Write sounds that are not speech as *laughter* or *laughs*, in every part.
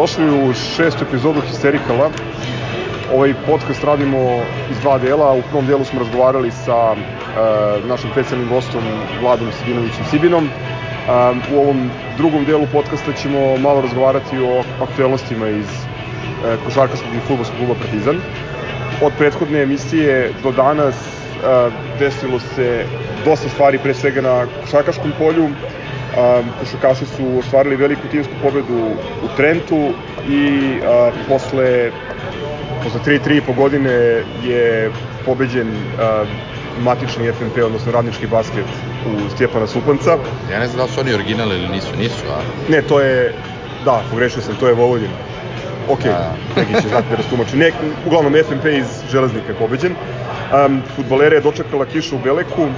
Dobrodošli u šestu epizodu Histerikala. Ovaj podcast radimo iz dva dela. U prvom delu smo razgovarali sa uh, našim specijalnim gostom Vladom Sibinovićem Sibinom. Uh, u ovom drugom delu podcasta ćemo malo razgovarati o aktuelnostima iz uh, košarkaškog i futbolskog kluba Partizan. Od prethodne emisije do danas uh, desilo se dosta stvari pre svega na košarkaškom polju a, košarkaši su ostvarili veliku timsku pobedu u Trentu i a, posle posle 3-3 i po godine je pobeđen a, matični FNP, odnosno radnički basket u Stjepana Supanca. Ja ne znam da su oni originali ili nisu, nisu, a? Ne, to je, da, pogrešio sam, to je Vojvodina. Ok, da. neki će znati da rastumači. Ne, uglavnom FNP iz Železnika je pobeđen. Um, futbolere je dočekala kiša u Beleku, uh,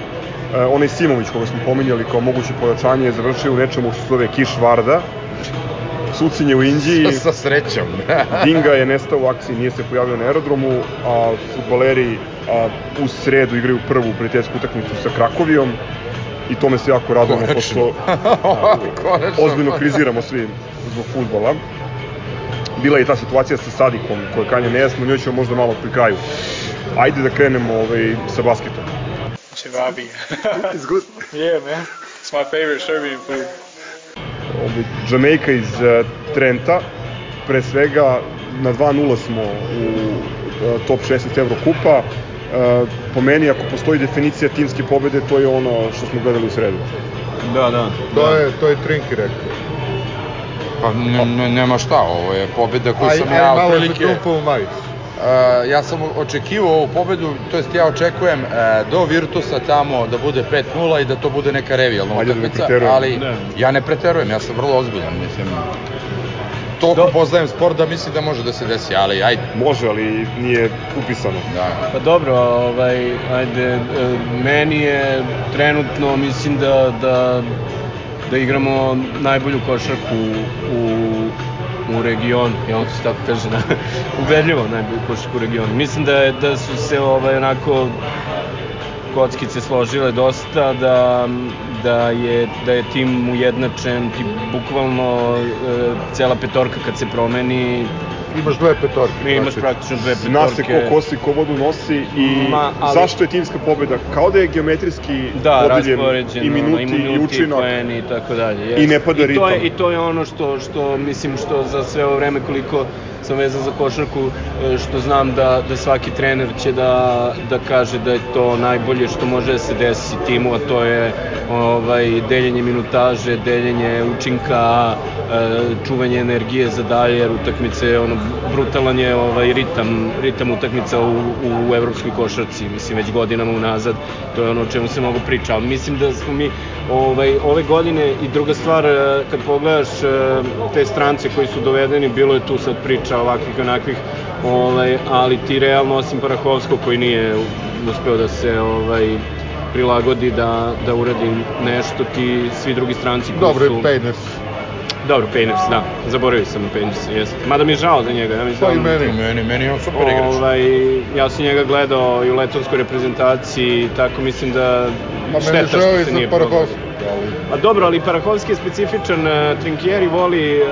onaj Simović koga smo pominjali kao moguće pojačanje je završio u nečemu što se zove Kiš Varda. Sucinje u Indiji. *laughs* Sa srećom. *laughs* Dinga je nestao u akciji, nije se pojavio na aerodromu, a futbaleri a, u sredu igraju prvu prijateljsku utakmicu sa Krakovijom i tome se jako radujemo, pošto *laughs* ozbiljno kriziramo svi zbog futbola. Bila je ta situacija sa Sadikom, koja kanje nejasno, njoj ćemo možda malo pri kraju. Ajde da krenemo ovaj, sa basketom. Cevabi. *laughs* It's good. yeah, man. It's my favorite Serbian food. Jamaica iz uh, Trenta, pre svega na 2-0 smo u uh, top 16 Evrokupa. Uh, po meni, ako postoji definicija timske pobede, to je ono što smo gledali u sredu. Da, da. To je, to je Trinki rekao. Pa ne, ne, nema šta, ovo je pobeda koju sam aj ja malo za otprilike... trupa u majicu. Uh, ja sam očekivao ovu pobedu, to jest ja očekujem uh, do Virtusa tamo da bude 5-0 i da to bude neka revijalna da utakmica, ali Ne. ja ne preterujem, ja sam vrlo ozbiljan, mislim. Toliko Do- poznajem sport da mislim da može da se desi, ali ajde. Može, ali nije upisano. Da. Pa dobro, ovaj, ajde, e, meni je trenutno, mislim da, da, da igramo najbolju košarku u, u regionu, jel se tako kaže, da, ubedljivo najbolju košarku u regionu. Mislim da, je, da su se ovaj, onako kockice složile dosta, da, da, je, da je tim ujednačen i bukvalno e, cela petorka kad se promeni, Imaš dve petorke. mi imaš znači. praktično dve petorke. Zna se ko kosi, ko vodu nosi i Ma, ali- zašto je timska pobeda? Kao da je geometrijski da, podeljen i minuti, i, minuti, i učinak. poeni i tako dalje. I jest. ne pada I to je, ritam. I to je ono što, što mislim što za sve ovo vreme koliko sam vezan za košarku, e, što znam da, da svaki trener će da, da kaže da je to najbolje što može da se desi timu, a to je ovaj, deljenje minutaže, deljenje učinka, e, čuvanje energije za dalje, jer utakmice, ono, brutalan je ovaj, ritam, ritam utakmica u, u evropskoj košarci, mislim, već godinama unazad, to je ono o čemu se mnogo priča, ali mislim da smo mi ovaj, ove godine i druga stvar, e, kad pogledaš te strance koji su dovedeni, bilo je tu sad priča ovakvih i onakvih, ovaj, ali ti realno, osim Parahovskog koji nije uspeo da se ovaj, prilagodi da, da uradi nešto, ti svi drugi stranci koji Dobro, su... je Pejners. Dobro, Pejners, da. Zaboravio sam Pejners, jeste. Mada mi je žao za njega, ja mislim Pa i da meni. Meni, meni je on super igrač. Ovaj, ja sam njega gledao i u letonskoj reprezentaciji, tako mislim da Ma šteta meni što žao i za Parahovskog. Ali... A dobro, ali Parahovski je specifičan, uh, Trinkieri voli uh,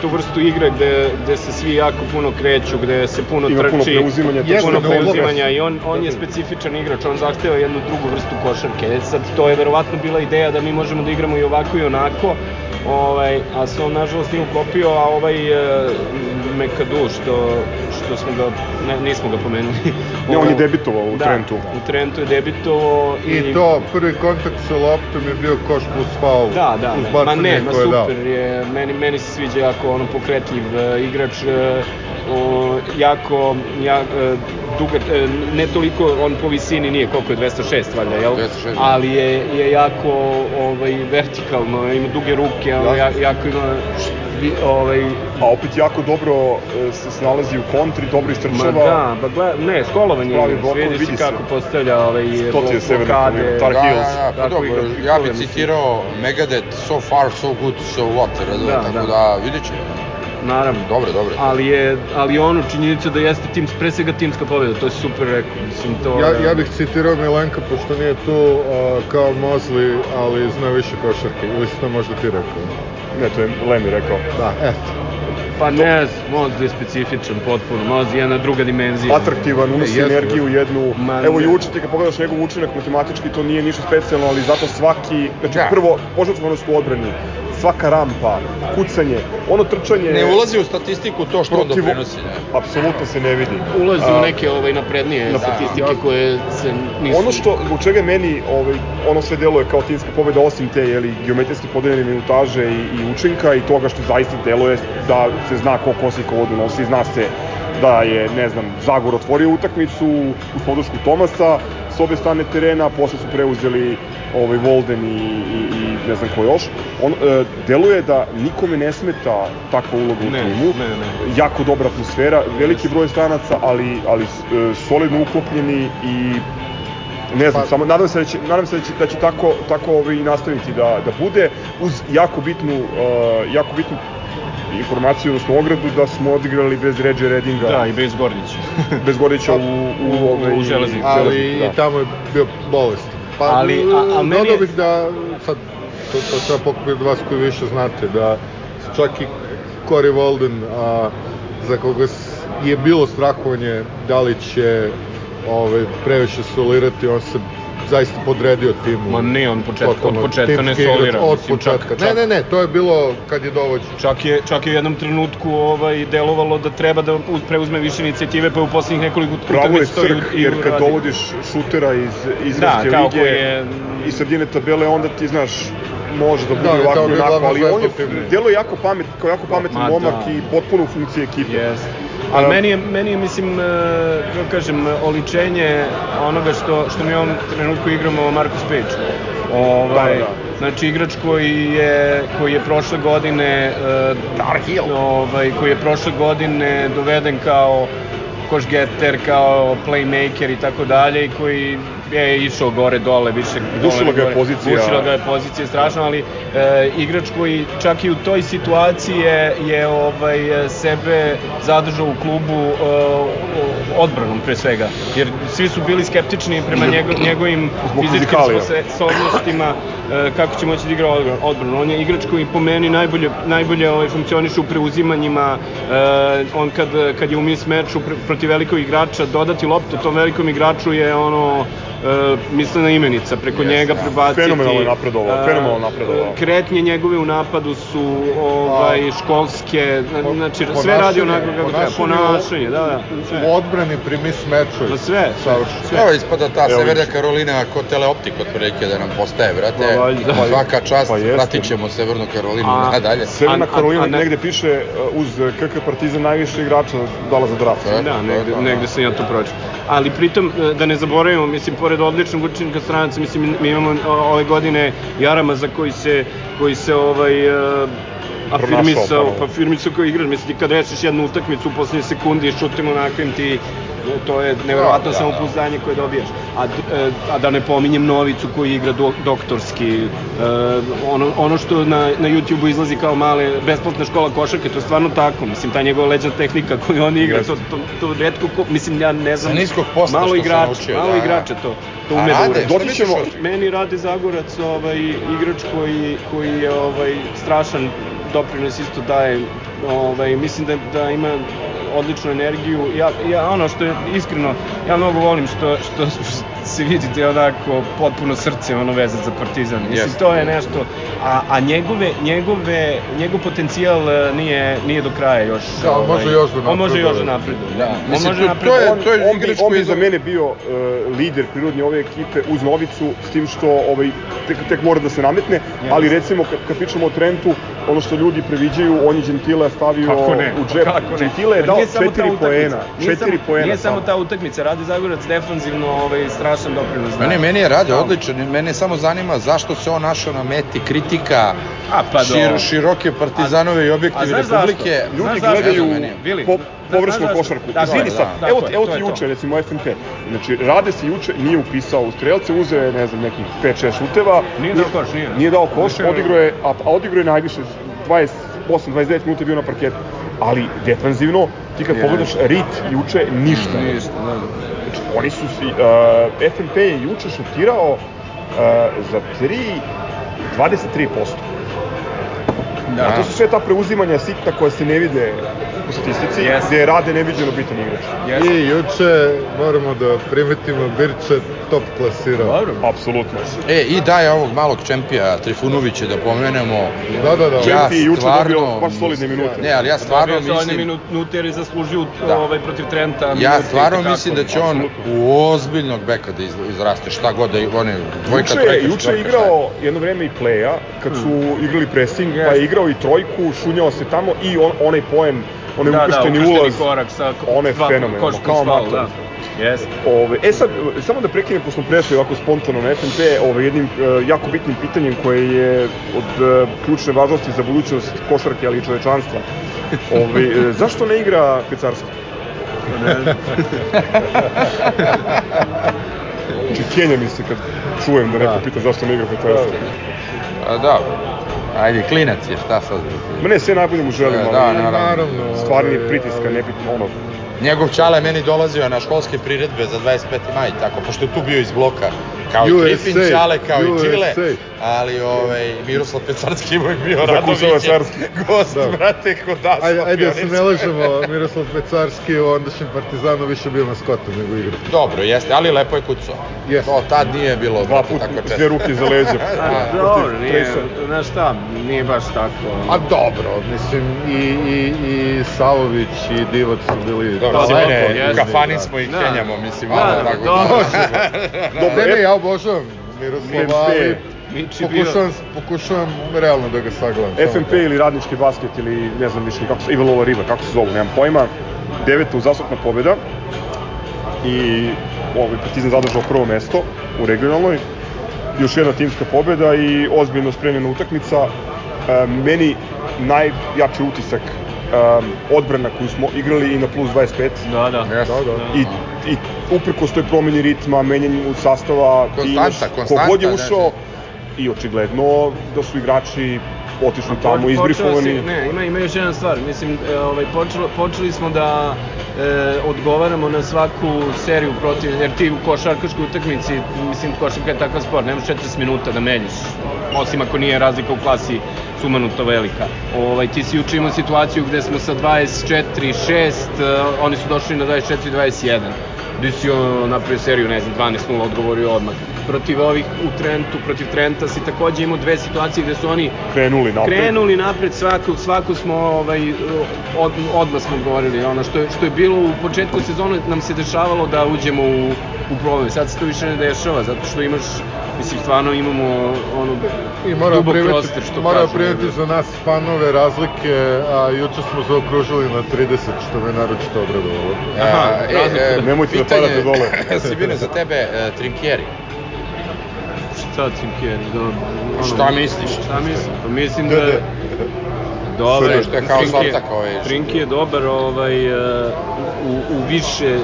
tu vrstu igre gde, gde se svi jako puno kreću, gde se puno Ima trči, puno preuzimanja, puno Jeste, uloga. preuzimanja i on, on je specifičan igrač, on zahteva jednu drugu vrstu košarke. E sad, to je verovatno bila ideja da mi možemo da igramo i ovako i onako, ovaj, a se on nažalost nije uklopio, a ovaj Mekadu, što, što smo ga, ne, nismo ga pomenuli. *laughs* Ne, on je debitovao u da, Trentu. u Trentu je debitovao I to, prvi kontakt sa loptom je bio koš plus faul. Da, da, uz da. ma ne, ma je dao. super je, meni, meni se sviđa jako ono pokretljiv uh, igrač, uh, o, jako, ja, uh, duga, uh, ne toliko, on po visini nije, koliko je, 206 valjda, jel? 206, da. Ali je, je jako ovaj, vertikalno, ima duge ruke, ono, ja, jako ima ovaj, A opet jako dobro e, se snalazi u kontri, dobro Ma istrčava. da, pa gleda, ne, skolovan je vidi vidi se kako postavlja ovaj, To ti je blok- Severna blokade. Karolina, Tar Da, Heels. da, da, pa dobro, ja bih citirao Megadeth, so far, so good, so what, razumem, Da, tako da. da, vidjet ćemo. Naravno. Dobro, dobro. ali je ali ono činjenica da jeste tim pre svega timska pobeda to je super rekao mislim to Ja, ja bih citirao Milenka, pošto nije tu a, kao Mozli, ali zna više košarke. Ili si to možda ti rekao? Ne, to je Lemi rekao. Da, eto. Pa ne, Moz je specifičan potpuno, Moz je jedna druga dimenzija. atraktivan, unosi Jeste, energiju u jednu, Ma, evo i uči ti kad pogledaš njegov učinak matematički, to nije ništa specijalno, ali zato svaki, znači Da. prvo, u odbrani, svaka rampa, kucanje, ono trčanje... Ne ulazi u statistiku to što on protiv- doprinosi. Ne? Apsolutno se ne vidi. Ulazi u neke ovaj, naprednije Da, statistike da. koje se nisu... Ono što, zbog čega meni ovaj, ono sve deluje kao timska pobeda, osim te jeli, geometrijski podeljene minutaže i, i učinka i toga što zaista deluje da se zna ko kosika vodu nosi, zna se da je, ne znam, Zagor otvorio utakmicu uz podršku Tomasa s obe strane terena, posle su preuzeli ovaj Volden i, i, i ne znam ko još. On, e, deluje da nikome ne smeta takva uloga u Ne, timu. ne, ne. Jako dobra atmosfera, veliki broj stranaca, ali, ali e, solidno uklopljeni i Ne znam, Pa- samo nadam se da će, nadam se da će, da će tako, tako ovaj, nastaviti da, da bude, uz jako bitnu, uh, jako bitnu informaciju, odnosno ogradu, da smo odigrali bez Ređe Redinga, Da, i bez Gordića. *laughs* bez Gorića u, u, U- ovaj, u Železniku. ali i tamo je bio bolest. Pa, Ali, a- a meni dodao je- bih da, sad, to, to treba pokupiti od vas koji više znate, da čak i Cory Walden, a, za koga je bilo strahovanje da li će ovaj, previše solirati, on se zaista podredio timu. Ma ne, on početka- od Totalno, početka ne solira, Od mislim, početka. čak- Ne, ne, ne, to je bilo kad je dovođen. Čak je, čak je u jednom trenutku ovaj, delovalo da treba da uz- preuzme više inicijative, pa je u poslednjih nekoliko utakmica to i- crk, i jer kad dovodiš šutera iz Izraelske Da, kao lige je- i sredine tabele, onda ti, znaš, može da bude Da, ovako i onako, ali on je, je jako pamet, kao jako pametan Ma momak da. i potpuno u funkciji ekipe. Jeste. Ali meni je, meni je, mislim, e, kako kažem, oličenje onoga što, što mi u ovom trenutku igramo Marcus Page. Ovaj, Da, da. Znači igrač koji je, koji je prošle godine uh, ovaj, koji je prošle godine doveden kao koš getter, kao playmaker i tako dalje i koji je išao gore dole više Gušila dole, ga je pozicija. Gušila ga je pozicija strašno, ali e, igrač koji čak i u toj situaciji je, je ovaj, sebe zadržao u klubu e, odbranom pre svega, jer svi su bili skeptični prema njego, njegovim fizičkim sposobnostima e, kako će moći da igra odbran- odbranu. On je igrač koji po meni najbolje, najbolje ovaj, funkcioniše u preuzimanjima, e, on kad, kad je u mis meču pr protiv velikog igrača, dodati loptu tom velikom igraču je ono mislena imenica, preko Jeste, njega da. prebaciti. Fenomenalno je napredovao, e, fenomenalno napredovao. Kretnje njegove u napadu su ovaj, školske, Po- znači sve radi onako kako treba. ponašanje da, da. U Sve. odbrani pri mis meču. Ma sve, Savršeno. sve. Evo ispada ta Evo Severna. Karolina ko teleoptik otprilike da nam postaje, brate. Pa. I Svaka čast, Pa pratit ćemo Severnu Karolinu A- nadalje. Severna Karolina negde piše uh, uz KK Partizan najviše igrača dala za draft. Da, je negde, da. negde sam ja to pročio. Ali pritom, e, da ne zaboravimo, mislim, pored odličnog učinka stranaca, mislim, mi imamo ove godine Jarama za koji se, koji se ovaj, e, afirmisao, pa afirmisao kao igrač. Mislim, ti kad rešiš jednu utakmicu u poslednje sekundi i šutima onakvim ti to je neverovatno Da, da, samopouzdanje koje dobijaš. A, e, a da ne pominjem Novicu koji igra do, doktorski, e, ono, ono što na, na YouTube-u izlazi kao male besplatna škola košarke, to je stvarno tako. Mislim, ta njegova leđna tehnika koju on igra, to, to, to redko ko, mislim, ja ne znam, malo što se igrač, naučio, malo da, da. igrača to, to ume da rade, uradi. šta Doći ćemo- Meni radi Zagorac, ovaj, igrač koji, koji je ovaj, strašan doprinos isto daje, ovaj, mislim da, da ima odličnu energiju. Ja, ja ono što je iskreno, ja mnogo volim što, što se vidite onako potpuno srce ono vezat za Partizan. Mislim, Jeste. to je nešto, a, a njegove, njegove, njegov potencijal e, nije, nije do kraja još. Da, on može još da On može još da napreduje. napreduje. Da, on mislim, može to- to je- on, to je on, igrač on koji za do- mene bio uh, lider prirodni ove ekipe uz Novicu, s tim što ovaj, tek, tek mora da se nametne, ali recimo kad, kad pričamo o Trentu, ono što ljudi previđaju, on je Gentile stavio Kako ne? u džep. Kako ne? Gentile je Pa dao nije samo ta četiri utakmica. poena. Nije Četiri samo- poena Nije samo ta utakmica, Radi Zagorac defanzivno ovaj, strašan doprinos. daje. Meni, meni je rade Da. odličan, mene samo zanima zašto se on našao na meti kritika A, pa šir, dobro. široke partizanove i A objektive znaš zašto? republike. Ljudi Znaš gledaju po, površnu košarku. Da, Izvini da, sad, da. evo, evo ti juče, recimo FNP. Znači, Rade se juče nije upisao u strelce, uzeo je, ne znam, nekih 5-6 šuteva. Nije dao koš, nije. Nije dao koš, odigrao je, a, a odigrao je najviše, 28-29 minuta je bio na parketu. Ali defanzivno, ti kad pogledaš rit juče, ništa. Ništa, da. Oni su si, uh, FNP je juče šutirao uh, za 3, 23%. Da. A to su sve ta preuzimanja sitna koja se ne vide u statistici, Jeste. gde je Rade neviđeno bitan igrač. Jeste. I juče moramo da primetimo Birče top klasirao. Dobro. Apsolutno. E, i daje ovog malog čempija Trifunovića da pomenemo. Da, da, da. Ja Čempi juče stvarno- dobio baš solidne minute. Ne, ali ja stvarno Dobio solidne mislim... minute jer je zaslužio Da. ovaj, protiv Trenta. Ja stvarno mislim da će on u ozbiljnog beka da iz- izraste, šta god da on je dvojka, Juče, trojka, juče je igrao jedno vreme i playa, kad su igrali pressing, pa je igrao i trojku, šunjao se tamo i on, onaj poen, onaj Da, da, ukršteni ukršteni ulaz. korak sa On je dva- plus kao amator. Da. Jeste. Ove, e sad, samo da prekinem, pošto smo prešli ovako spontano na FNP, ove, jednim e, jako bitnim pitanjem koje je od e, ključne važnosti za budućnost košarke, ali i čovečanstva. Ove, e, zašto ne igra Pecarski? Znači, Kenja mi se kad čujem da neko Da. pita zašto ne igra Pecarski. A da, ajde, klinac je, šta sad? Ma ne, sve najbolje mu želim, E, ali da, naravno. Naravno. stvarni pritiska, nebitno, ono, Njegov čale meni dolazio na školske priredbe za 25. maj, tako, pošto je tu bio iz bloka, kao i USA, Trifin Čale, kao i Čile, USA. ali ovaj, Miroslav Pecarski uvek bio Za Radović, gost, Da. brate, kod nas. Ajde, ajde da se ne lažemo, Miroslav Pecarski u ondašnjem Partizanu više bio maskotom nego igrač. Dobro, jeste, ali lepo je kucao. Jeste. To tad nije bilo dva brate, puta tako često. dve ruke za leđa. *laughs* A, dobro, nije, znaš šta, nije baš tako. A dobro, mislim, i, i, i Savović i Divac su bili... Dobro, Pa, za lepo, mene, jeste. u kafani smo i Da. kenjamo, mislim, Da, malo da, tako. dobro. *laughs* Dobro, Ne, ne, e, ja obožavam Miroslava, ali pokušavam, pokušavam realno da ga sagledam. FNP ili radnički basket ili ne znam više kako se, Ivalova Riva, kako se zovu, nemam pojma. Deveta uzastopna pobjeda i ovaj Partizan zadržao prvo mesto u regionalnoj. Još jedna timska pobjeda i ozbiljno spremljena utakmica. E, meni najjači utisak e, odbrana koju smo igrali i na plus 25 Da, da. Jeste. Da, da. i, i uprkos toj promjeni ritma, menjanju sastava, ti Konstanta, imaš konstanta, kogod je da, ušao i očigledno da su igrači otišli tamo, izbrifovani. Ne, ima, ima još jedna stvar. Mislim, e, ovaj, počelo, počeli smo da e, odgovaramo na svaku seriju protiv, jer ti u košarkaškoj utakmici, mislim, košarka je takav sport, nemaš 40 minuta da menjaš, osim ako nije razlika u klasi sumanuto velika. Ovaj, ti si juče imao situaciju gde smo sa 24-6, e, oni su došli na 24-21 gde si ono napravio seriju, ne znam, 12-0 odgovorio odmah. Protiv ovih u Trentu, protiv Trenta si takođe imao dve situacije gde su oni Krenuli napred. krenuli napred svaku, svaku smo ovaj, od, odmah smo govorili ono što je, što je bilo u početku sezone nam se dešavalo da uđemo u, u problem sad se to više ne dešava zato što imaš mislim stvarno imamo ono I mora dubok primeti, roster, što mora kažu, primeti za nas fanove razlike, a juče smo zaokružili na 30, što me naročito obradovalo. Aha, E, razlika. Nemojte da padate dole. Sibine, za tebe, e, Trinkieri. šta Cinkeri, da, ono, Šta misliš? Šta mislim? Pa mislim da... Dobro, Sve što je kao Trinki je- ovaj, Trinki je dobar ovaj, e, u, u više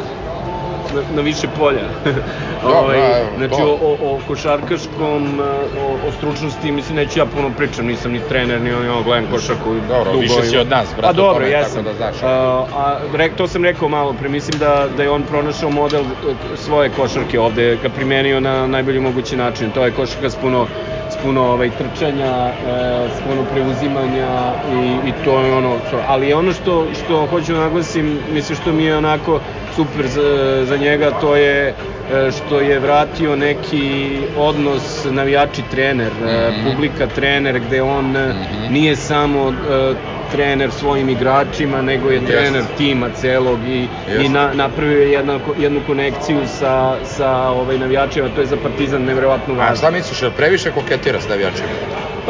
na, na više polja. *laughs* ovaj, da, evo, znači o, o, o košarkaškom, e, o, o stručnosti, mislim neću ja puno pričam, nisam ni trener, ni ono, gledam košarku Dobro, dugo. više si od nas, brate, A dobro, tome, jesam. tako da znaš. A, a rek, to sam rekao malo pre, mislim da, da je on pronašao model e, svoje košarke ovde, ga primenio na najbolji mogući način. To je košarka s puno puno ovaj, trčanja, e, s puno preuzimanja i, i to je ono, to. ali ono što, što hoću da naglasim, mislim što mi je onako super za, za njega, to je e, što je vratio neki odnos navijači trener, e, publika trener, gde on e, nije samo e, trener svojim igračima, nego je trener tima celog i, i Jeste. na, napravio je jedna, jednu konekciju sa, sa ovaj, navijačima, to je za Partizan neverovatno A važno. šta misliš, previše koketira s navijačima?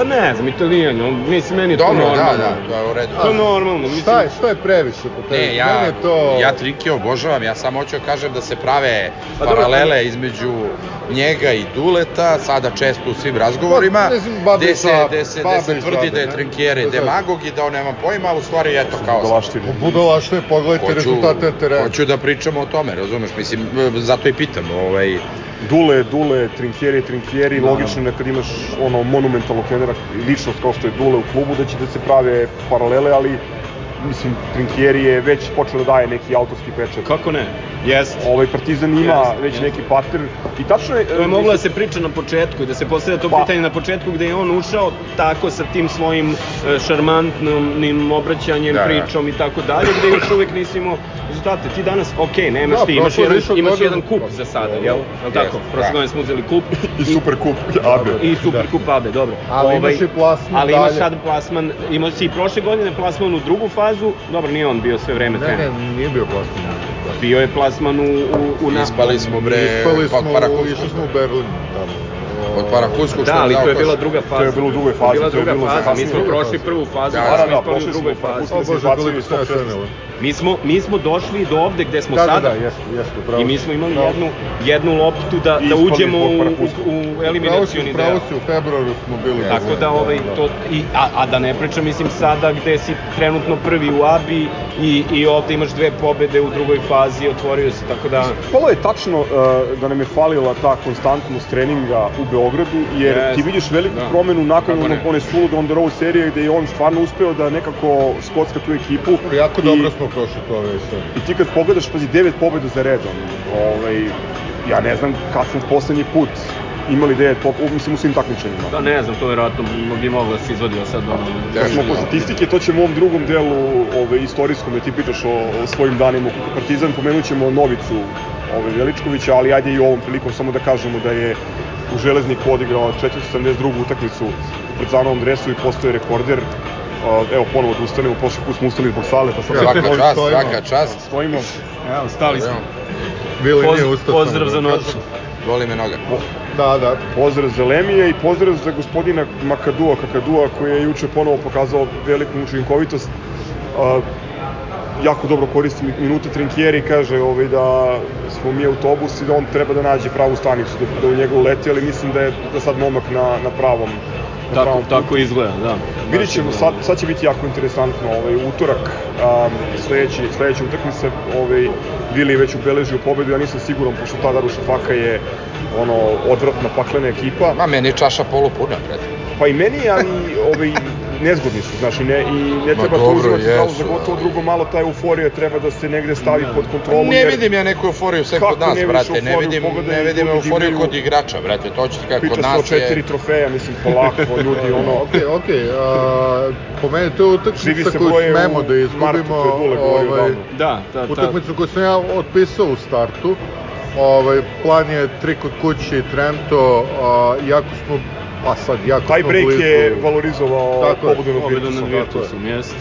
Pa ne znam, italijan, on, mislim, meni je to Dobro, normalno. da, da, to je u redu. To je normalno, mislim. Šta je, šta je previše po tebi? Ne, ja, Meni je to... ja Trinkija obožavam, ja samo hoću da kažem da se prave Pa dobro, paralele između njega i Duleta, sada često u svim razgovorima, Pa, znam, babe gde se, gde se, gde se tvrdi žabe, da je Da, da. demagog i da on nema pojma, ali u stvari eto kao... Dolaštine. Budalaštvo je, pogledajte rezultate na terenu. hoću da pričamo o tome, razumeš, mislim, zato i pitam, ovaj, Dule, Dule, Trinkieri, Trinkieri, logično je kad imaš ono monumentalnog trenera, ličnost kao što je Dule u klubu, da će da se prave paralele, ali mislim, Trinkieri je već počeo da daje neki autorski pečat. Kako ne? Jest. Ovaj Partizan ima Jest, već jest. neki pattern i tačno je... To je moglo da se priča na početku i da se postavlja to Pa. pitanje na početku gde je on ušao tako sa tim svojim e, šarmantnim obraćanjem, Da, da. pričom i tako dalje, gde još uvek nisi imao rezultate. Ti danas, ok, nemaš Da, ti, imaš jedan, imaš jedan kup za sada, jel? Jel tako? Jest, Prošle da. godine smo uzeli kup. *laughs* I super kup, Abe. I *laughs* super Da. kup Abe, dobro. Ali imaš i plasman Ali imaš sad plasman, imao si i prošle godine plasman u drugu fazu, dobro, nije on bio sve vreme Ne, trener. ne, nije bio plasman. Bio je plasman u, u, u. Ispali smo bre Ispali pa smo, Parakusku. išli smo u Berlin tamo. Od Parakuskog što Da, ali to je bila druga faza. To je bilo u drugoj fazi, Bila to je druga faza, mi smo prošli prvu fazu, Da, pa da, da, ispali u prošli drugoj smo fazi. O Bože, koliko šest. sanjala. Mi smo, mi smo došli do ovde gde smo Da, da, sada. da, jeste, jeste, upravo I mi smo imali Pravo- jednu, jednu loptu da, da uđemo u, u, Pravo eliminacioni pravo deo. si, u februaru smo bili. Tako da, ovaj, to, i, a, a da ne pričam, mislim, sada gde si trenutno prvi u Abi i, i ovde imaš dve pobede u drugoj fazi, otvorio se, tako da... Polo je tačno uh, da nam je falila ta konstantnost treninga u Beogradu, jer Jest, ti vidiš veliku da. promenu nakon onog ne. one sulude on the road serije gde je on stvarno uspeo da nekako skocka tu ekipu. Jako I- dobro smo prošli to već sve. I ti kad pogledaš, pazi, devet pobjeda za redom, ovaj, ja ne znam kad smo poslednji put imali devet pobjeda, mislim u svim takmičenjima. Da, ne znam, to verovatno bi moglo da se izvadio sad ono... Kad smo po statistike, to ćemo u ovom drugom delu ove, istorijskom, da ti pričaš o, o svojim danima u Partizan, pomenut ćemo Novicu ove, Veličkovića, ali ajde i ovom prilikom samo da kažemo da je u Železniku odigrao 472. utakmicu u Partizanovom dresu i postoje rekorder. Uh, evo, ponovo da ustanemo, prošli put smo ustali zbog sale, pa sad Svaka čast, stojimo. svaka čast. stojimo. Evo, stali smo. Bili Poz, nije ustao pozdrav samo za da noć. Boli me noga. Da, da. Pozdrav za Lemije i pozdrav za gospodina Makadua, Kakadua, koji je juče ponovo pokazao veliku učinkovitost. Uh, jako dobro koristi mi- minute Trinkieri, kaže ovaj, da smo mi autobus i da on treba da nađe pravu stanicu, da, da u njega uleti, ali mislim da je da sad momak na, na pravom Tako, pravom tako izgleda, da. Vidjet ćemo, sad, sad će biti jako interesantno, ovaj, utorak, um, sledeći, sledeća utakmica, ovaj, Vili već ubeležio pobedu, ja nisam siguran, pošto ta Darušafaka je ono, odvratna paklena ekipa, Ma meni je čaša polupuna, brate. pa i meni, ali ovaj, nezgodni su, znaš, i ne, i ne Ma treba to dobro, uzimati zdravo za jesu, gotovo, drugo malo ta euforija treba da se negde stavi pod kontrolu, Ne jer vidim ja neku euforiju sve kod nas, ne brate. Ne vidim, Pogledaj, ne vidim euforiju kod igrača, brate. To će kako kod se o nas četiri je... trofeja, mislim, polako, *laughs* ljudi, ono, Okej, okej. a, Po meni to je utakmica se koju smemo da izgubimo. to ovaj. Da, da, da. Utakmicu koju sam ja otpisao u startu. Ovaj, plan je tri kod kuće i Trento, a, jako smo, a sad jako taj break je valorizovao pobedu Pobedu Virtusom. nad Virtusom, jest.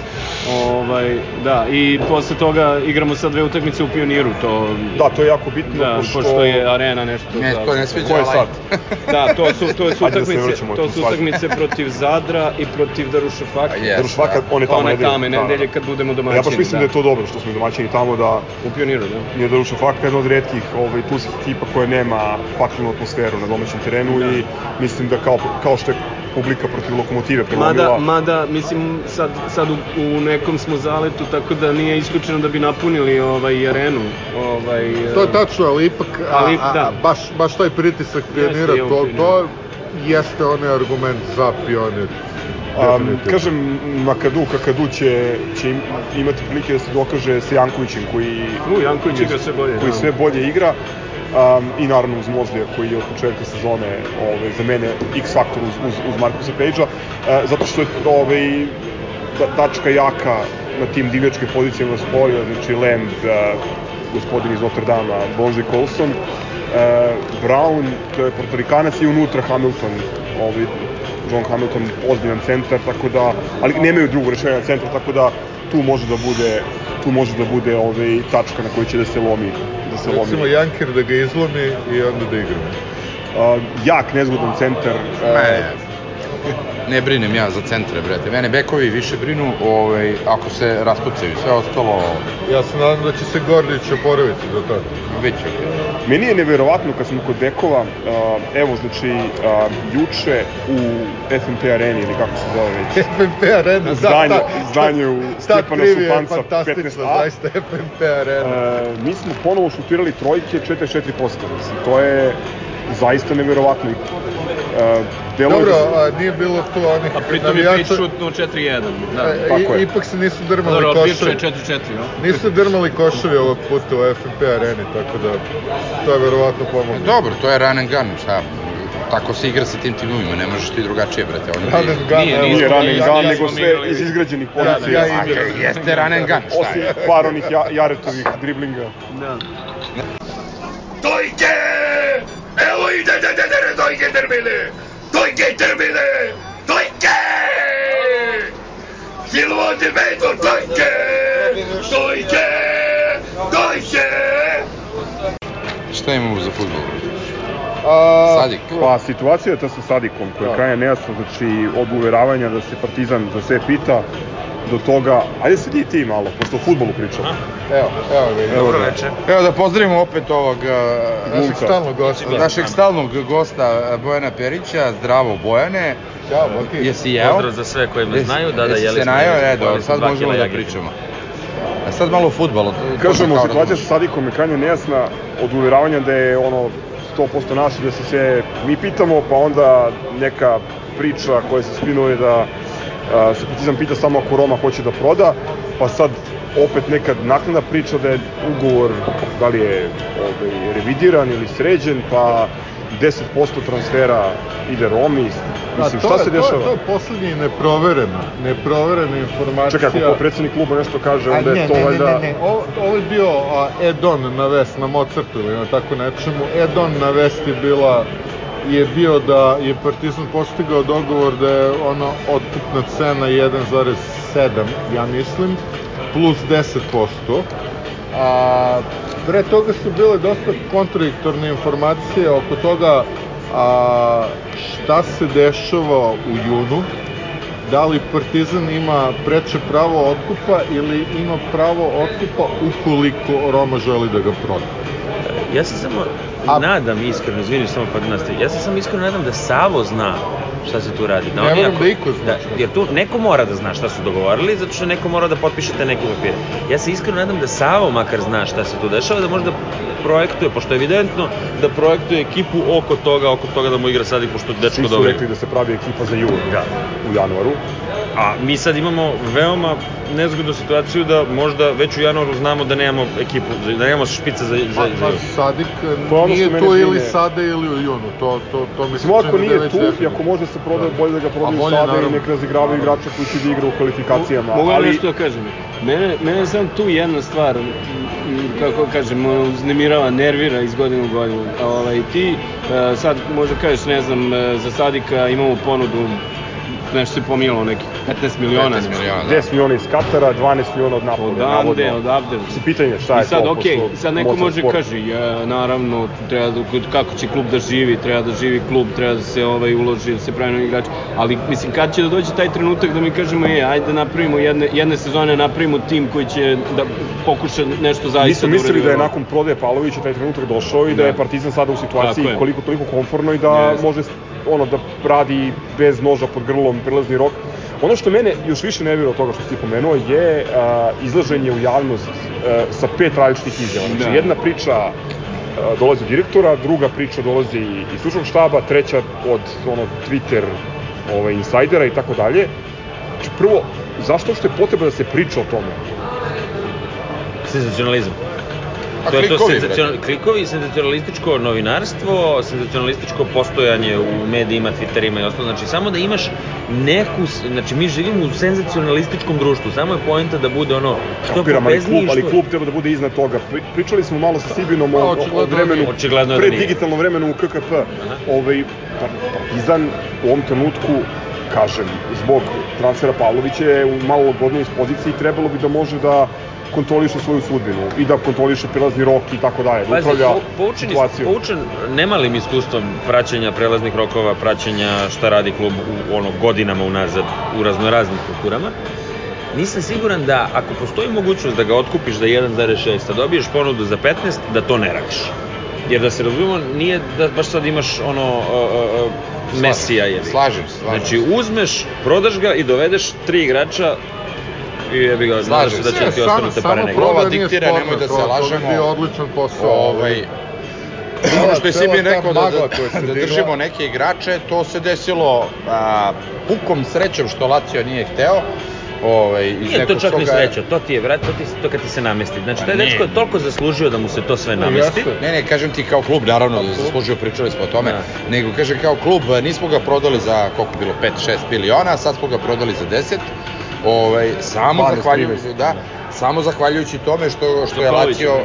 Ovaj, da, i posle toga igramo sad dve utakmice u Pioniru, to... Da, to je jako bitno, Da, pošto... pošto je arena nešto... Ne, da, to ne sviđa. Ko je ali- sad? *laughs* Da, to su, to su Ajde da utakmice, vraćamo to tu su utakmice protiv Zadra i protiv Darušafaka. Yes, Darušvaka, da. on je tamo One nedelje. Da, da. nedelje kad budemo domaćini. Ja baš mislim da. je to dobro što smo domaćini tamo, da U Pioniru, da. je Darušafaka jedna od redkih ovaj, tuzih ekipa koja nema paklenu atmosferu na domaćem terenu Da. i mislim da kao, kao što je publika protiv lokomotive prelomila, Mada, mada, mislim, sad, sad u, u nekom smo zaletu, tako da nije isključeno da bi napunili ovaj, arenu. Ovaj, To je tačno, ali ipak, a, Ali, a, da. a, baš, baš taj pritisak pionira, on to, to jeste onaj argument za pionir. Um, definitivno. kažem, Makadu, Kakadu će, će im- imati prilike da se dokaže sa Jankovićem koji, U, Janković igra sve bolje, koji da. sve bolje igra um, i naravno uz Mozlija koji je od početka sezone ovaj, za mene X faktor uz, uz, uz Markusa Pejđa uh, zato što je ovaj, tačka jaka na tim divljačkim pozicijama s polja, znači Lamb, uh, gospodin iz Notre Dama, Bonzi Colson, uh, Brown, to je Portorikanac i unutra Hamilton, ovaj, John Hamilton, ozbiljan centar, tako da, ali nemaju drugo rešenje na centru, tako da tu može da bude tu može da bude ovaj tačka na kojoj će da se lomi da se lomi. Recimo Jankir da ga izlomi i onda da igramo. Uh, jak, nezgodan centar. Uh, Ne, ne brinem ja za centre, brate. Mene bekovi više brinu ovaj, ako se raspucaju. Sve ostalo Ja se nadam da će se Gordić oporaviti do tada. već je. Meni je neverovatno kad smo kod bekova, uh, evo znači uh, juče u FNP areni ili kako se zove već, *laughs* FNP Arena, Zdanje- da, ta, zdanje u je Supanca, fantastična, 15A. zaista FNP Arena. uh, mi smo ponovo šutirali trojke 44%, mislim, to je zaista neverovatno. Uh, deluje Dobro, da- a nije bilo tu onih A pritom je navijača. Pitt šutnuo 4-1. Da. E, Tako je. i, ipak se nisu drmali Dobro, koševi. je 4-4, no? Nisu drmali koševi ovog puta u FNP areni, tako da to je verovatno pomoglo. Dobro, to je run and gun, šta? Tako se igra sa tim timovima, ne možeš ti drugačije, brate. Oni Run and gun, Nije, nije Nije run and ja- gun, ja- nego sve iz izgrađenih Ja, pozicija. ja A, igram. jeste run and gun, šta Osim je? par onih ja, Jaretovih driblinga. Da. Dojke! Evo ide, ide, ide, ide, Sadik. Pa situacija je ta sa Sadikom koja je Da. krajnje nejasna, znači od uveravanja da se Partizan za sve pita do toga, ajde se i ti malo, pošto o futbolu pričamo. Evo, evo ga. Evo ga. Evo da pozdravimo opet ovog uh, Našeg stalnog gosta. našeg stalnog gosta uh, Bojana Perića. Zdravo Bojane. Ćao, Boki. Jesi jeo? Pozdrav za sve koji me Jesi- znaju, da, da, jeli se smo, najeo, jeli smo, e, dobro, sad možemo da pričamo. A sad malo o futbolu. Kažemo, situacija sa Sadikom je krajnje nejasna od uveravanja da je ono 100% naš i da se sve mi pitamo, pa onda neka priča koja se spinuje da a, se Partizan pita samo ako Roma hoće da proda, pa sad opet neka naknadna priča da je ugovor da li je ovaj, revidiran ili sređen, pa 10% transfera ide Romi. Mislim, šta je- se to je- dešava? To je poslednje neprovereno, neproverena informacija. Čekaj, ako predsjednik kluba nešto kaže, onda ne, je to ne, valjda... ne, ne, ne, ovo, ovo je bio a, add-on na vest, na Mozartu ili na tako nečemu. Add-on na vest je bila je bio da je Partizan postigao dogovor da je ono otkupna cena 1,7, ja mislim, plus 10%. A, pre toga su bile dosta kontradiktorne informacije oko toga a, šta se dešava u junu, da li Partizan ima preče pravo otkupa ili ima pravo otkupa ukoliko Roma želi da ga proda. Ja se samo A- nadam iskreno, izvini samo pa da nastavi. Ja se samo iskreno nadam da Savo zna šta se tu radi. Da Ne ako- da iko zna da, jer tu neko mora da zna šta su dogovorili, zato što neko mora da potpiše te neke papire. Ja se iskreno nadam da Savo makar zna šta se tu dešava, da možda projektuje, pošto je evidentno da projektuje ekipu oko toga, oko toga da mu igra sad i pošto Svi dečko su dobro. rekli da se pravi ekipa za jul Da. u januaru. A mi sad imamo veoma nezgodnu situaciju da možda već u januaru znamo da nemamo ekipu, da nemamo špica za, za, Pa, za, pa Sadik To je ono što nije tu ili sada ili u junu, to, to, to mi se čini da je nije već tu i definitivno. ako može se prodaje, Da. bolje da ga prodaju bolje, sada i naravno. nek razigravaju igrača koji će da igra u kvalifikacijama. Mogu ali... nešto da kažem? Mene, mene sam tu jedna stvar, kako kažem, uznemirava, nervira iz godine u godinu. A, Ovaj, ti e, sad možda kažeš, ne znam, e, za Sadika imamo ponudu, nešto se pomijelo, nekih 15 miliona. 15 miliona, da. 10 miliona iz Katara, 12 miliona od Napoli. Odande, navodno. odavde. Mislim, pitanje je šta je I sad, to, okej, pošto sad neko može sport. kaže, ja, naravno, treba da, kako će klub da živi, treba da živi klub, treba da se ovaj uloži, da se pravi novi igrač, ali mislim kad će da dođe taj trenutak da mi kažemo, je, ajde da napravimo jedne, jedne sezone, napravimo tim koji će da pokuša nešto zaista Mi smo da mislili uradi da je ovo. nakon prodaje Pavlovića taj trenutak došao i da, Da. je Partizan sada u situaciji koliko toliko konforno i da Jeste. može ono da radi bez noža pod grlom prelazni rok. Ono što mene još više nervira od toga što si ti pomenuo je a, izlaženje u javnost a, sa pet različitih izjava. Znači, Da. jedna priča a, dolazi od direktora, druga priča dolazi iz stručnog štaba, treća od ono Twitter ovaj, insajdera i tako dalje. Znači, prvo, zašto uopšte je potreba da se priča o tome? senzacionalizam. A to je to klikovi, senzacional, klikovi, senzacionalističko novinarstvo, senzacionalističko postojanje u medijima, Twitterima i ostalo. Znači, samo da imaš neku, znači mi živimo u senzacionalističkom društvu, samo je poenta da bude ono što Kapiram, ali klub, ali što- klub treba da bude iznad toga. Pri- Pričali smo malo sa Sibinom o, o, vremenu. Očigledno da pre digitalno vremenu u KKP. Ovaj, Pa- Partizan u ovom trenutku kažem, zbog transfera Pavlovića je u malo lagodnijoj poziciji i trebalo bi da može da kontroliše svoju sudbinu i da kontroliše prelazni rok i tako dalje, da upravlja pou- poučen, situacijom. poučen nemalim iskustvom praćenja prelaznih rokova, praćenja šta radi klub u ono godinama unazad u raznoraznim strukturama, nisam siguran da ako postoji mogućnost da ga otkupiš za 1,6, a dobiješ ponudu za 15, da to ne radiš. Jer da se razumemo, nije da baš sad imaš ono uh, uh, Mesija je. Slažem se, slažem Znači uzmeš, prodaš ga i dovedeš tri igrača i jebi ga, znaš da će ti samo pare negde. prodaja Ova nije diktira, nemoj da se to- To lažemo. bi bio odličan posao. Ovaj, ono što je ta rekao da, da, da držimo neke igrače, to se desilo a, pukom srećom što Lazio nije hteo. Ovaj, iz Nije to nekog čak ni sreća, to ti je vrat, to, ti, to kad ti se namesti. Znači, Pa taj nije. dečko je toliko zaslužio da mu se to sve namesti. Ne, ne, kažem ti kao klub, naravno, da je zaslužio, pričali smo o tome, Da. nego kažem kao klub, nismo ga prodali za koliko bilo, 5-6 miliona, sad smo ga prodali za 10, ovaj, samo 12, zahvaljujući, 13. da, samo zahvaljujući tome što, što je. Lazio, e,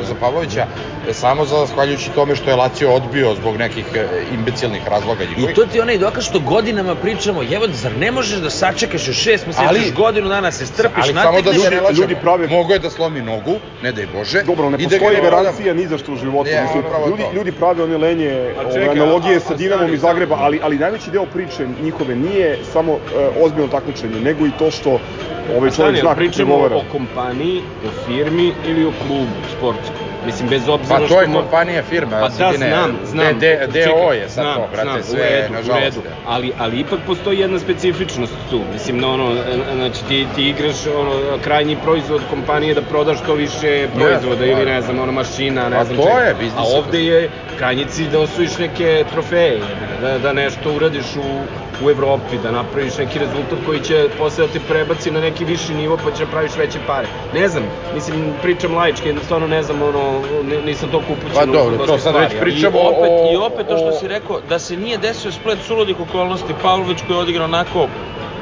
e, za Pavlovića, samo zahvaljujući tome što je Lazio odbio zbog nekih e, imbecilnih razloga I njihovih. to ti onaj dokaz što godinama pričamo, jevo, zar ne možeš da sačekaš još šest meseci, Ali- još godinu dana se strpiš, ali samo da se ne lažemo, ljudi prave- mogo je da slomi nogu, ne daj Bože. Dobro, ne i da postoji ga- garancija ni za što u životu. Je, Mislim, ljudi, to. ljudi prave one lenje, ove, čekaj, analogije a- sa Dinamom iz Zagreba, ali, ali najveći deo priče njihove nije samo e, ozbiljno takmičenje, nego i to što ovaj čovjek zna kako se pričamo govara. o kompaniji, o firmi ili o klubu sportskom. Mislim, bez obzira Pa što... to je mo- kompanija firma, Pa da, Sibine, znam, znam. D- D- DO Čekaj, je sad znam, to, brate, znam, sve, u redu, nažalost. U redu. Ali, ali ipak postoji jedna specifičnost tu. Mislim, no, ono, znači ti, ti igraš ono, krajnji proizvod kompanije da prodaš što više proizvoda ili ne znam, ono mašina, ne A znam to čega. je, biznis A ovde je krajnji cilj da osvojiš neke trofeje, da, da nešto uradiš u, u Evropi, da napraviš neki rezultat koji će posle da te prebaci na neki viši nivo pa će praviš veće pare. Ne znam, mislim, pričam laički, stvarno ne znam, ono, nisam toliko upućen Pa u dobro, to sad već pričamo I opet, o- I opet to što o- si rekao, da se nije desio splet suludih okolnosti, Pavlović koji je odigrao onako,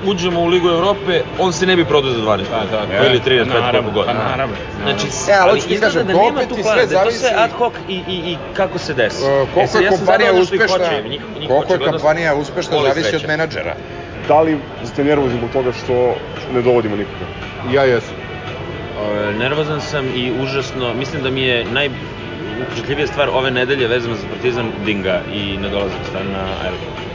uđemo u Ligu Evrope, on se ne bi prodao za 12 Pa, tako. miliona. ili 35 Pa, naravno, koliko god. pa, naravno. Znači, E, ali ti izgleda da nema tu sve da to sve ad hoc i, i, i kako se desi. E, koliko je ja kompanija uspešna, koliko je kompanija uspešna zavisi od menadžera. Da li ste nervozni zbog toga što ne dovodimo nikoga? Ja jesam. E, Nervozan sam i užasno, mislim da mi je naj upečatljivija stvar ove nedelje vezana za Partizan Dinga i nedolazak stan na aerodrom.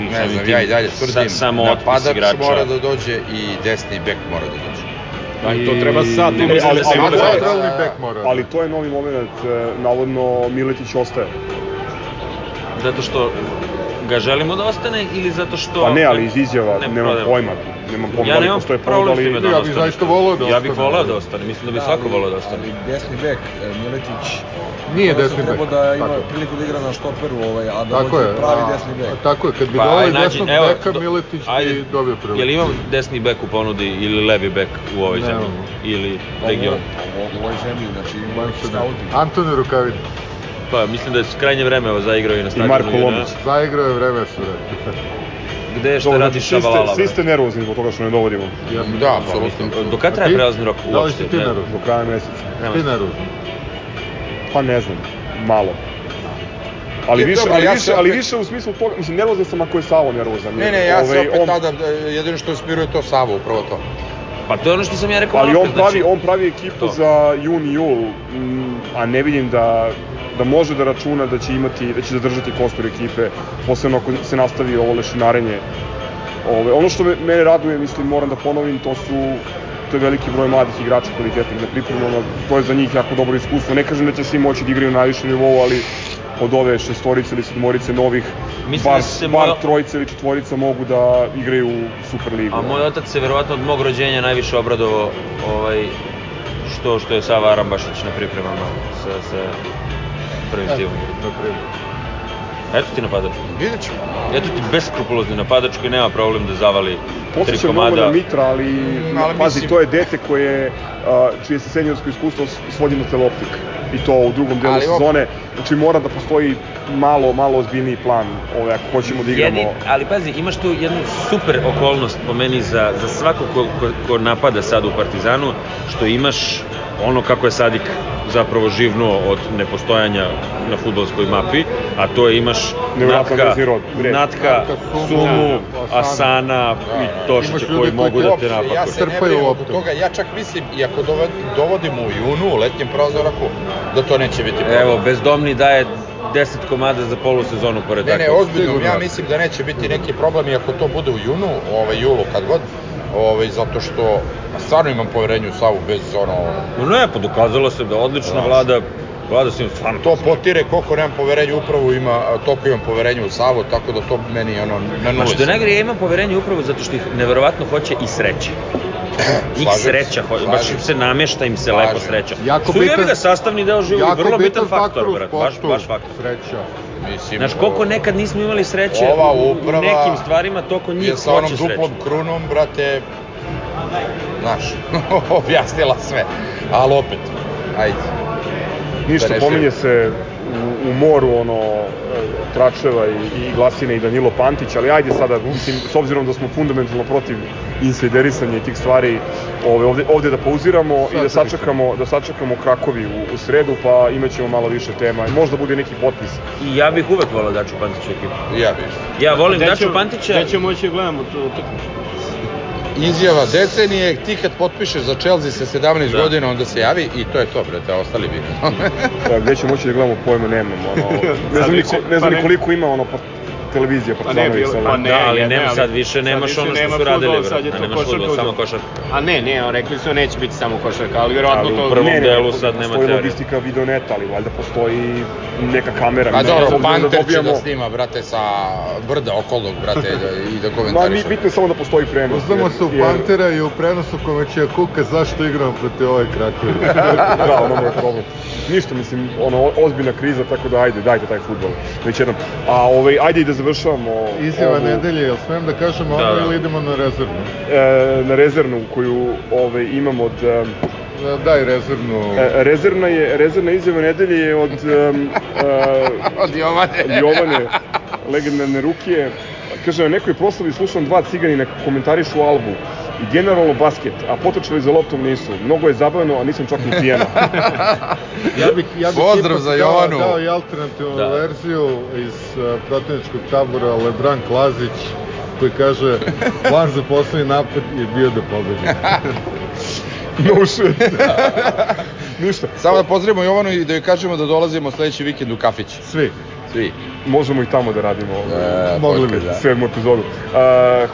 Ne znam, tim ja i dalje sa- tvrdim, samo otpis napadač igrača. mora da dođe i desni bek mora da dođe. Pa i to treba sad, ne I- mislim ali- da ali- može. ali-. Ali to je novi moment, e, navodno Miletić ostaje. Zato što ga želimo da ostane ili zato što... Pa ne, ali iz izjava, ne nemam pojma, nemam pojma Ja da li postoje time ali... da on Ja bih ostane. zaista voleo da Ja bih ostane. voleo da ostane, mislim da bi svako voleo da ostane. Ali desni bek, e, Miletić, Nije prosto desni bek. Treba da ima Tako. priliku da igra na štoperu, ovaj, a da Tako je. pravi a- desni bek. Tako je, kad bi Pa, doveli aj, nađi, desnog evo, beka, do- Miletić ajde, bi dobio priliku. Jel imam desni bek u ponudi ili levi bek u ovoj Nemamo. zemlji? Ili Ovo- regionu? ovo- U ovoj zemlji, znači da. scouting. Antone Rukavica. Pa mislim da je krajnje vreme ovo zaigrao i na stadionu. Marko JNA. Lomić. Zaigrao je vreme su rekli. Gde je šta Dobro, radi znači, svi ste, Šabalala? svi ste nervozni zbog toga što ne dovodimo Da, apsolutno. Do kada traje prelazni rok uopšte? Da li si ti Ne- nervozan? do kraja meseca. nema Ti šta. nervozan. Pa ne znam, malo. Ali više, dobro, ali, ja više, se ali opet- više u smislu toga, mislim, nervozan sam ako je Savo nervozan. Ne, ne, ja se Ovaj, opet on- nadam, da jedino što inspiruje to Savo, upravo to. Pa to je ono što sam ja rekao Ali on pravi, znači- on pravi ekipu To. za jun i jul, mm, a ne vidim da, da može da računa da će imati, da će zadržati kostur ekipe, posebno ako se nastavi ovo lešinarenje. Ove, ono što me, mene raduje, mislim, moram da ponovim, to su to je veliki broj mladih igrača kvalitetnih na pripremama, to je za njih jako dobro iskustvo. Ne kažem da će svi moći da igraju na najvišem nivou, ali od ove šestorice ili sedmorice novih, Mislim bar, da se bar moja- trojica ili četvorica mogu da igraju u Superligu. A moj otac se verovatno od mog rođenja najviše obradovao ovaj, što, što je Sava Arambašić na pripremama sa, sa prvim timom. Eto ti napadač. Vidjet ćemo. Eto ti beskrupulozni napadač koji nema problem da zavali tri Posjećam mnogo komada. na Mitra, ali, Mm, ali pazi, mislim- to je dete koje, čije se seniorsko iskustvo svodi na teloptik. I to u drugom delu Ali sezone. Znači mora da postoji malo, malo ozbiljniji plan ove, ako hoćemo da igramo. Jedi, ali pazi, imaš tu jednu super okolnost po meni za, za svako ko, ko, ko napada sad u Partizanu, što imaš ono kako je Sadik zapravo živnuo od nepostojanja na futbolskoj mapi, a to je imaš Natka. Natka, Sumu, Asana. I da. Tošića Imaš koji ljude koji mogu da te Uopšte, ja napakuju. se ne oko loptu. toga, ja čak mislim, i ako dovod- dovodimo u junu, u letnjem prozoraku, da to neće biti problem. Evo, Bezdomni daje 10 komada za polusezonu pored Ne, ne, ozbiljno, ja mislim da neće biti neki problem i ako to bude u junu, ovaj, julu, kad god, ovaj, zato što stvarno imam poverenje u Savu bez ono, No ne, pa dokazalo se da odlična Znaš. vlada, vlada se im stvarno to potire koliko nemam poverenja upravo ima, toliko imam poverenja u Savu, tako da to meni ono, na Ma nuli. što je najgore, ja imam poverenje upravo zato što ih neverovatno hoće i sreće. *clears throat* Se, sreća, ho- baš im se. namešta im se Slažem. lepo sreća. Jako Što je bitan- ga sastavni deo života, vrlo bitan bitan faktor, u brate, baš, baš faktor. Sreća. Mislim, Znaš, koliko nekad nismo imali sreće Ova u- u uprava nekim stvarima, toliko njih je sa onom hoće sreće. duplom krunom, brate, znaš, *laughs* objasnila sve. Ali opet, ajde. Ništa, Da pominje se u, u moru ono Tračeva i, i Glasine i Danilo Pantić, ali ajde sada, mislim, s obzirom da smo fundamentalno protiv insajderisanja i tih stvari, ove, ovde, ovde da pauziramo i da sačekamo, da sačekamo Krakovi u, u sredu, pa imaćemo malo više tema. I možda bude neki potpis. I ja bih uvek volao Daču Pantića ekipu. Ja bih. Ja volim Daču Pantića. Gde ćemo moći da gledamo tu utakmicu? Izjava decenije, ti kad potpišeš za Chelsea sa 17 Da. godina, onda se javi i to je to, brate, a ostali bi. E, gde ćemo moći da gledamo pojma nemam. Ono, *laughs* ne znam, ni, ko- ne znam Pa koliko ima ono televizija Pa ne, Partizanović. bilo, pa ne, Da, ali nema sad više, sad nemaš više ono što nema su radili, brate, sad je to nemaš samo košarka. A ne, ne, on rekli su neće biti samo košarka, ali verovatno Ali u to... prvom ne, delu sad nema postoji teorije. logistika videoneta, ali valjda postoji neka kamera. Pa dobro, Panter će da snima, brate, sa brda okolnog, brate, da, i da Ma, mi, bitno je samo da postoji prenos. Uzdamo se u Pantera i u prenosu kome će kuka zašto igramo protiv ove Krakovi. *laughs* da, ono je problem. Ništa, mislim, ono, ozbiljna kriza, tako da ajde, dajte taj futbol. Već jednom. A ovaj, ajde i da završavamo Izjava ovu, nedelje, jel smem da kažemo Da, ono da. ili idemo na rezervnu? e, na rezervnu koju ovaj, imam od... Da, Daj rezervnu. e, rezervna je, rezervna izjava nedelje je od um, Od Jovane. Jovane, legendarne Rukije. Kaže, na nekoj proslavi slušam dva ciganina komentarišu Albu i generalno basket, a potrčali za loptom nisu. Mnogo je zabavno, a nisam čak ni pijena. *laughs* Ja bih, ja bih Pozdrav za dao- Jovanu. Dao i alternativnu Da. verziju iz uh, protivničkog tabora Lebran Klazić koji kaže plan za poslednji napad je bio da pobedi. *laughs* no shit. *laughs* Ništa. Samo da pozdravimo Jovanu i da joj kažemo da dolazimo sledeći vikend u kafić. Svi. Svi. Možemo i tamo da radimo E, mogli bi, da. sedmu epizodu. Uh,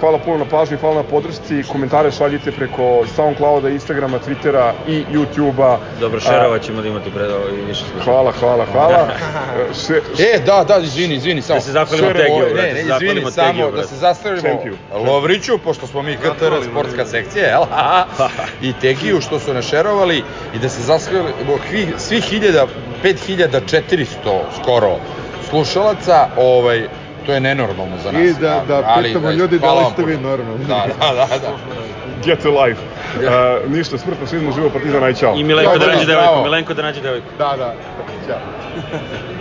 hvala puno na pažnji, hvala na podršci. Komentare šaljite preko Soundclouda, Instagrama, Twittera i YouTubea. Dobro, šerovat ćemo da imate pred ovo i više slušati. Hvala, hvala, hvala. *laughs* E, še, E, da, da, izvini, izvini, samo. Da se zahvalimo Tegiju, brate, Ne, ne, izvini, samo Tegiju, da se zastavimo. Lovriću, pošto smo mi KTR sportska sekcija, jel? I Tegiju što su našerovali i da se zahvalimo svih, svih hiljada, 5400 skoro slušalaca, ovaj, to je nenormalno za nas. I da, da Ali, pitamo ljudi da li ste vi normalni. Da, da, da, da. get alive. Uh, ništa, smrtno svizmo, živo partizan, aj čao. I Milenko da Dobro, nađe devojku, Milenko da nađe devojku. Da, da. Ćao. *laughs*